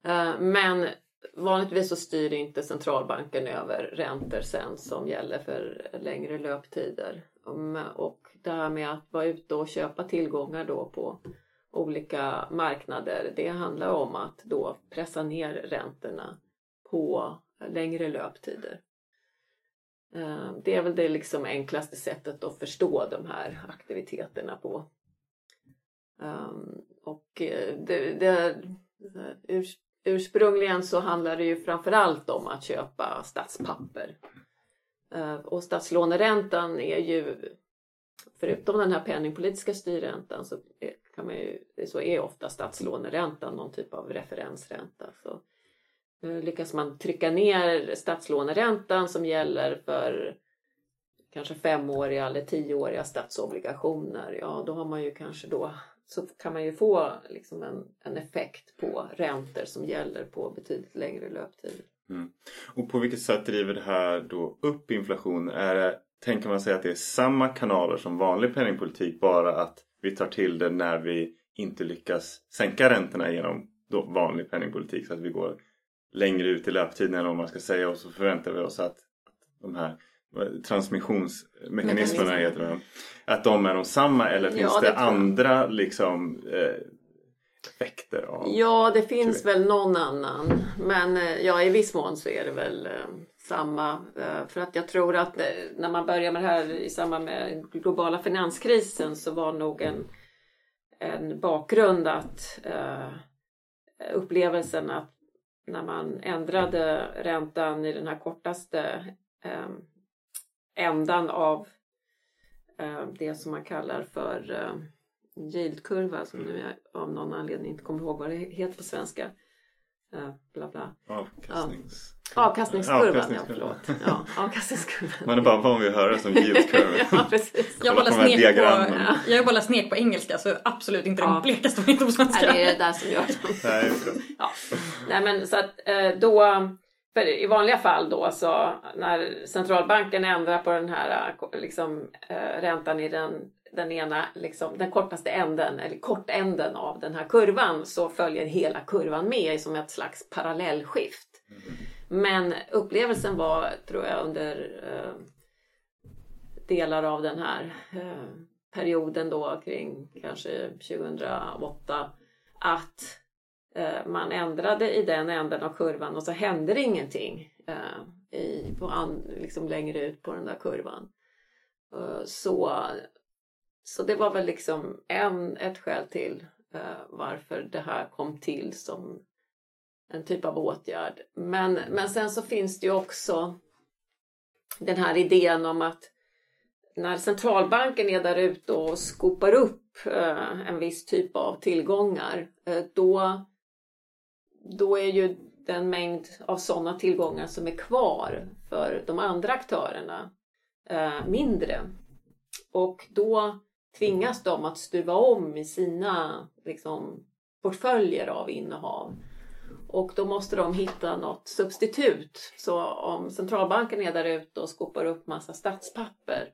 [SPEAKER 3] Eh, men vanligtvis så styr inte centralbanken över räntor sen som gäller för längre löptider. Och det här med att vara ute och köpa tillgångar då på olika marknader. Det handlar om att då pressa ner räntorna på längre löptider. Eh, det är väl det liksom enklaste sättet att förstå de här aktiviteterna på. Ehm, och eh, det, det, eh, ursprungligen så handlar det ju framförallt om att köpa statspapper. Eh, och statslåneräntan är ju, förutom den här penningpolitiska styrräntan så kan man ju, så är ofta statslåneräntan någon typ av referensränta. Så eh, lyckas man trycka ner statslåneräntan som gäller för kanske femåriga eller tioåriga statsobligationer, ja då har man ju kanske då så kan man ju få liksom en, en effekt på räntor som gäller på betydligt längre löptider.
[SPEAKER 2] Mm. Och på vilket sätt driver det här då upp inflationen? Är det, tänker man sig att det är samma kanaler som vanlig penningpolitik bara att vi tar till det när vi inte lyckas sänka räntorna genom då vanlig penningpolitik så att vi går längre ut i löptiden eller vad man ska säga och så förväntar vi oss att de här transmissionsmekanismerna heter de. Att de är de samma eller finns ja, det, det andra liksom eh, effekter av?
[SPEAKER 3] Ja, det finns väl någon annan. Men eh, ja, i viss mån så är det väl eh, samma. Eh, för att jag tror att när man börjar med det här i samband med globala finanskrisen så var nog en, en bakgrund att upplevelsen att när man ändrade räntan i den här kortaste ändan av det som man kallar för yieldkurva som nu jag av någon anledning inte kommer ihåg vad det heter på svenska. Uh, bla bla.
[SPEAKER 2] Avkastnings...
[SPEAKER 3] Ja. Avkastningskurvan, ja förlåt. Ja, avkastningskurvan.
[SPEAKER 2] Man är bara van vid att höra som yieldkurva.
[SPEAKER 3] ja, precis.
[SPEAKER 1] Jag har bara läst nek på, ja. jag har bara läst nek på engelska så absolut inte ja. den blekaste om på svenska.
[SPEAKER 3] Nej, det är det där som gör det. Nej, ja. Nej men så att eh, då för i vanliga fall då så när centralbanken ändrar på den här liksom, äh, räntan i den, den ena, liksom, den kortaste änden eller kortänden av den här kurvan så följer hela kurvan med som ett slags parallellskift. Mm. Men upplevelsen var, tror jag, under eh, delar av den här eh, perioden då kring kanske 2008 att Eh, man ändrade i den änden av kurvan och så hände det ingenting eh, i, på an, liksom längre ut på den där kurvan. Eh, så, så det var väl liksom en, ett skäl till eh, varför det här kom till som en typ av åtgärd. Men, men sen så finns det ju också den här idén om att när centralbanken är där ute och skopar upp eh, en viss typ av tillgångar, eh, då då är ju den mängd av sådana tillgångar som är kvar för de andra aktörerna eh, mindre. Och då tvingas de att stuva om i sina liksom, portföljer av innehav. Och då måste de hitta något substitut. Så om centralbanken är där ute och skopar upp massa statspapper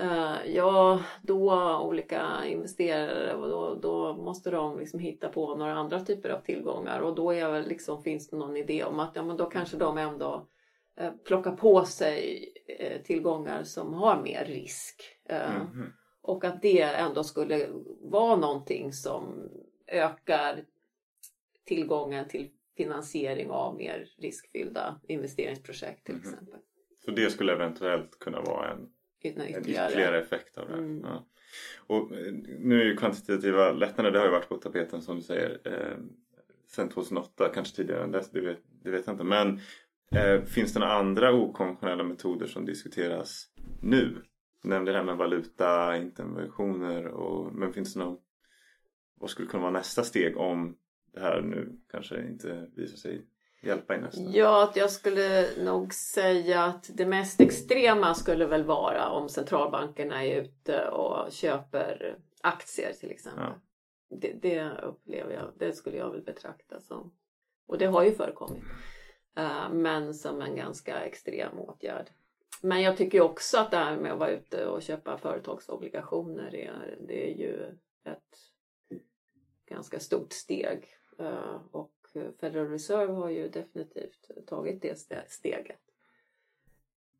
[SPEAKER 3] Uh, ja, då olika investerare och då, då måste de liksom hitta på några andra typer av tillgångar och då är väl liksom, finns det någon idé om att ja, men då kanske de ändå uh, plockar på sig uh, tillgångar som har mer risk. Mm -hmm. Och att det ändå skulle vara någonting som ökar tillgången till finansiering av mer riskfyllda investeringsprojekt till mm -hmm. exempel.
[SPEAKER 2] Så det skulle eventuellt kunna vara en
[SPEAKER 3] ytterligare,
[SPEAKER 2] en ytterligare effekt av det. Mm. Ja. Och eh, nu är ju kvantitativa lättnader, det har ju varit på tapeten som du säger eh, sen 2008, kanske tidigare än dess, det vet, det vet jag inte. Men eh, finns det några andra okonventionella metoder som diskuteras nu? Du nämnde det här med valuta, interventioner och men finns det någon vad skulle kunna vara nästa steg om det här nu kanske inte visar sig hjälpa i nästa?
[SPEAKER 3] Ja, jag skulle nog säga att det mest extrema skulle väl vara om centralbankerna är ute och köper aktier till exempel. Ja. Det, det, upplever jag, det skulle jag väl betrakta som, och det har ju förekommit, uh, men som en ganska extrem åtgärd. Men jag tycker också att det här med att vara ute och köpa företagsobligationer är, det är ju ett ganska stort steg. Eh, och Federal Reserve har ju definitivt tagit det steget.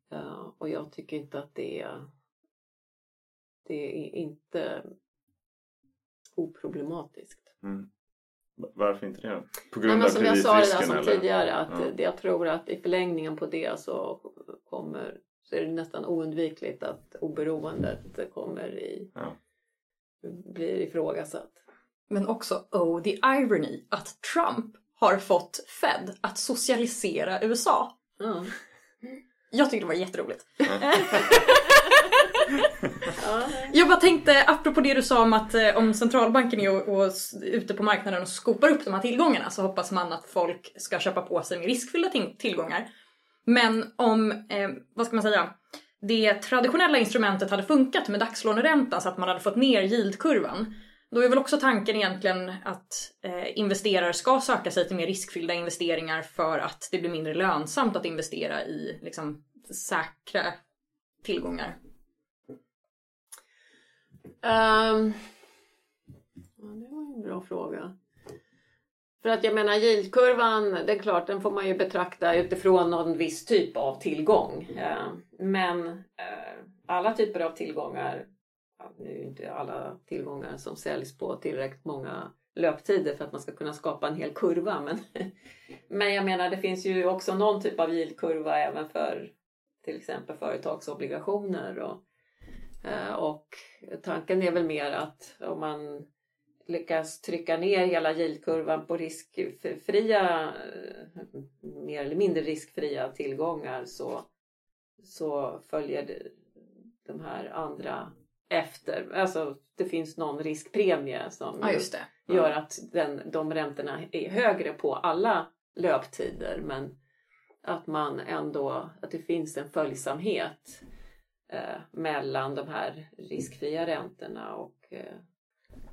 [SPEAKER 3] Eh, och jag tycker inte att det är, det är inte oproblematiskt.
[SPEAKER 2] Mm. Varför inte det? På grund
[SPEAKER 3] Nej, av som jag sa det där som eller? tidigare att ja. jag tror att i förlängningen på det så kommer så är det nästan oundvikligt att oberoendet kommer i ja. blir ifrågasatt.
[SPEAKER 1] Men också oh the irony att Trump har fått Fed att socialisera USA.
[SPEAKER 3] Ja.
[SPEAKER 1] Jag tyckte det var jätteroligt.
[SPEAKER 3] Ja.
[SPEAKER 1] Jag bara tänkte, apropå det du sa om att eh, om centralbanken är och, och ute på marknaden och skopar upp de här tillgångarna så hoppas man att folk ska köpa på sig med riskfyllda tillgångar. Men om, eh, vad ska man säga, det traditionella instrumentet hade funkat med dagslåneräntan så att man hade fått ner yieldkurvan. Då är väl också tanken egentligen att eh, investerare ska söka sig till mer riskfyllda investeringar för att det blir mindre lönsamt att investera i liksom, säkra tillgångar.
[SPEAKER 3] Um, ja, det var en bra fråga. För att jag menar yieldkurvan, det är klart den får man ju betrakta utifrån någon viss typ av tillgång. Ehm, men eh, alla typer av tillgångar, ja, nu är ju inte alla tillgångar som säljs på tillräckligt många löptider för att man ska kunna skapa en hel kurva. Men, men jag menar det finns ju också någon typ av yieldkurva även för till exempel företagsobligationer och och tanken är väl mer att om man lyckas trycka ner hela yieldkurvan på riskfria, eh, mer eller mindre riskfria tillgångar så, så följer de här andra efter. Alltså det finns någon riskpremie som
[SPEAKER 1] Ja, det.
[SPEAKER 3] gör att den, de räntorna är högre på alla löptider men att man ändå, att det finns en följsamhet eh, mellan de här riskfria räntorna och eh,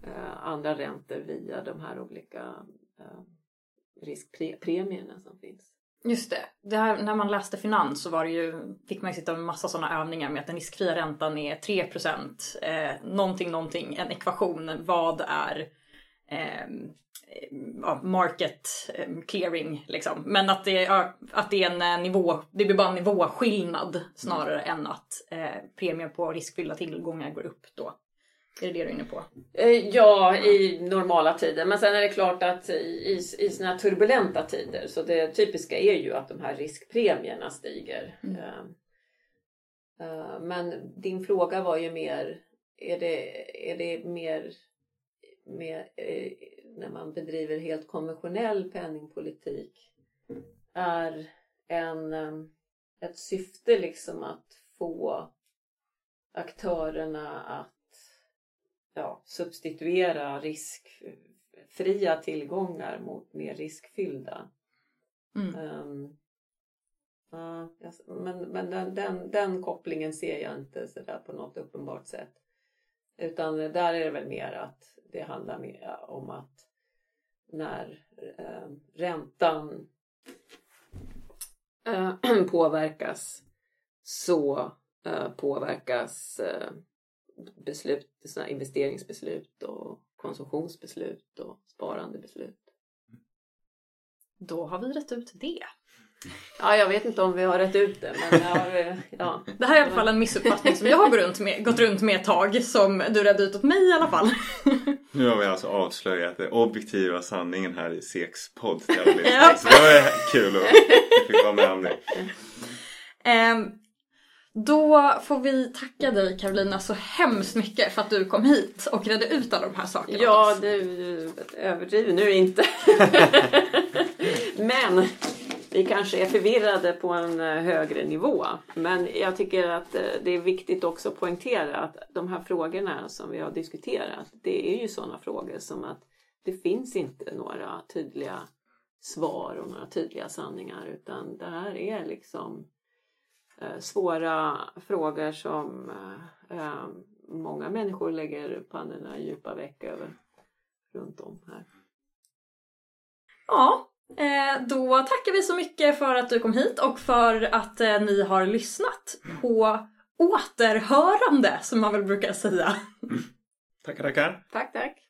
[SPEAKER 3] eh, andra räntor via de här olika eh, riskpremierna som finns.
[SPEAKER 1] Just det. det här, när man läste finans så var det ju, fick man ju sitta med massa sådana övningar med att den riskfria räntan är 3%, eh, någonting, någonting, en ekvation. Vad är eh, ja, market eh, clearing liksom. Men att det, ja, att det är en eh, nivå, det blir bara en nivåskillnad snarare än att eh, premien på riskfyllda tillgångar går upp då. Är det det du är inne på?
[SPEAKER 3] Eh, Ja, i normala tider. Men sen är det klart att i, i här turbulenta tider så det typiska är ju att de här riskpremierna stiger.
[SPEAKER 1] Mm.
[SPEAKER 3] Men din fråga var ju mer, är det, är det mer, mer när man bedriver helt konventionell penningpolitik är en, eh, ett syfte liksom att få aktörerna att ja, substituera riskfria tillgångar mot mer riskfyllda.
[SPEAKER 1] Mm.
[SPEAKER 3] Ehm, ja, men men den, den, den kopplingen ser jag inte så där på något uppenbart sätt. Utan där är det väl mer att det handlar mer om att när eh, räntan eh, påverkas så eh, påverkas eh, beslut, såna investeringsbeslut och konsumtionsbeslut och sparandebeslut.
[SPEAKER 1] Då har vi rätt ut det.
[SPEAKER 3] Ja, jag vet inte om vi har rätt ut det, men ja, eh, ja.
[SPEAKER 1] Det här är i alla fall en missuppfattning som jag har gått runt med, gått runt med ett tag som du redde ut åt mig i alla fall.
[SPEAKER 2] Nu har vi alltså avslöjat den objektiva sanningen här i Sex podd.
[SPEAKER 1] Ja.
[SPEAKER 2] Så det var kul att vi fick vara med om det.
[SPEAKER 1] Ehm, då får vi tacka dig Carolina så hemskt mycket för att du kom hit och redde ut alla de här sakerna
[SPEAKER 3] Ja, du överdriver nu inte. Men vi kanske är förvirrade på en eh, högre nivå. Men jag tycker att eh, det är viktigt också att poängtera att de här frågorna som vi har diskuterat, det är ju sådana frågor som att det finns inte några tydliga svar och några tydliga sanningar utan det här är liksom eh, svåra frågor som många människor lägger pannorna i djupa veck över runt om här.
[SPEAKER 1] Ja, då tackar vi så mycket för att du kom hit och för att eh, ni har lyssnat på återhörande som man väl brukar säga.
[SPEAKER 2] Tackar, tackar.
[SPEAKER 3] Tack, tack!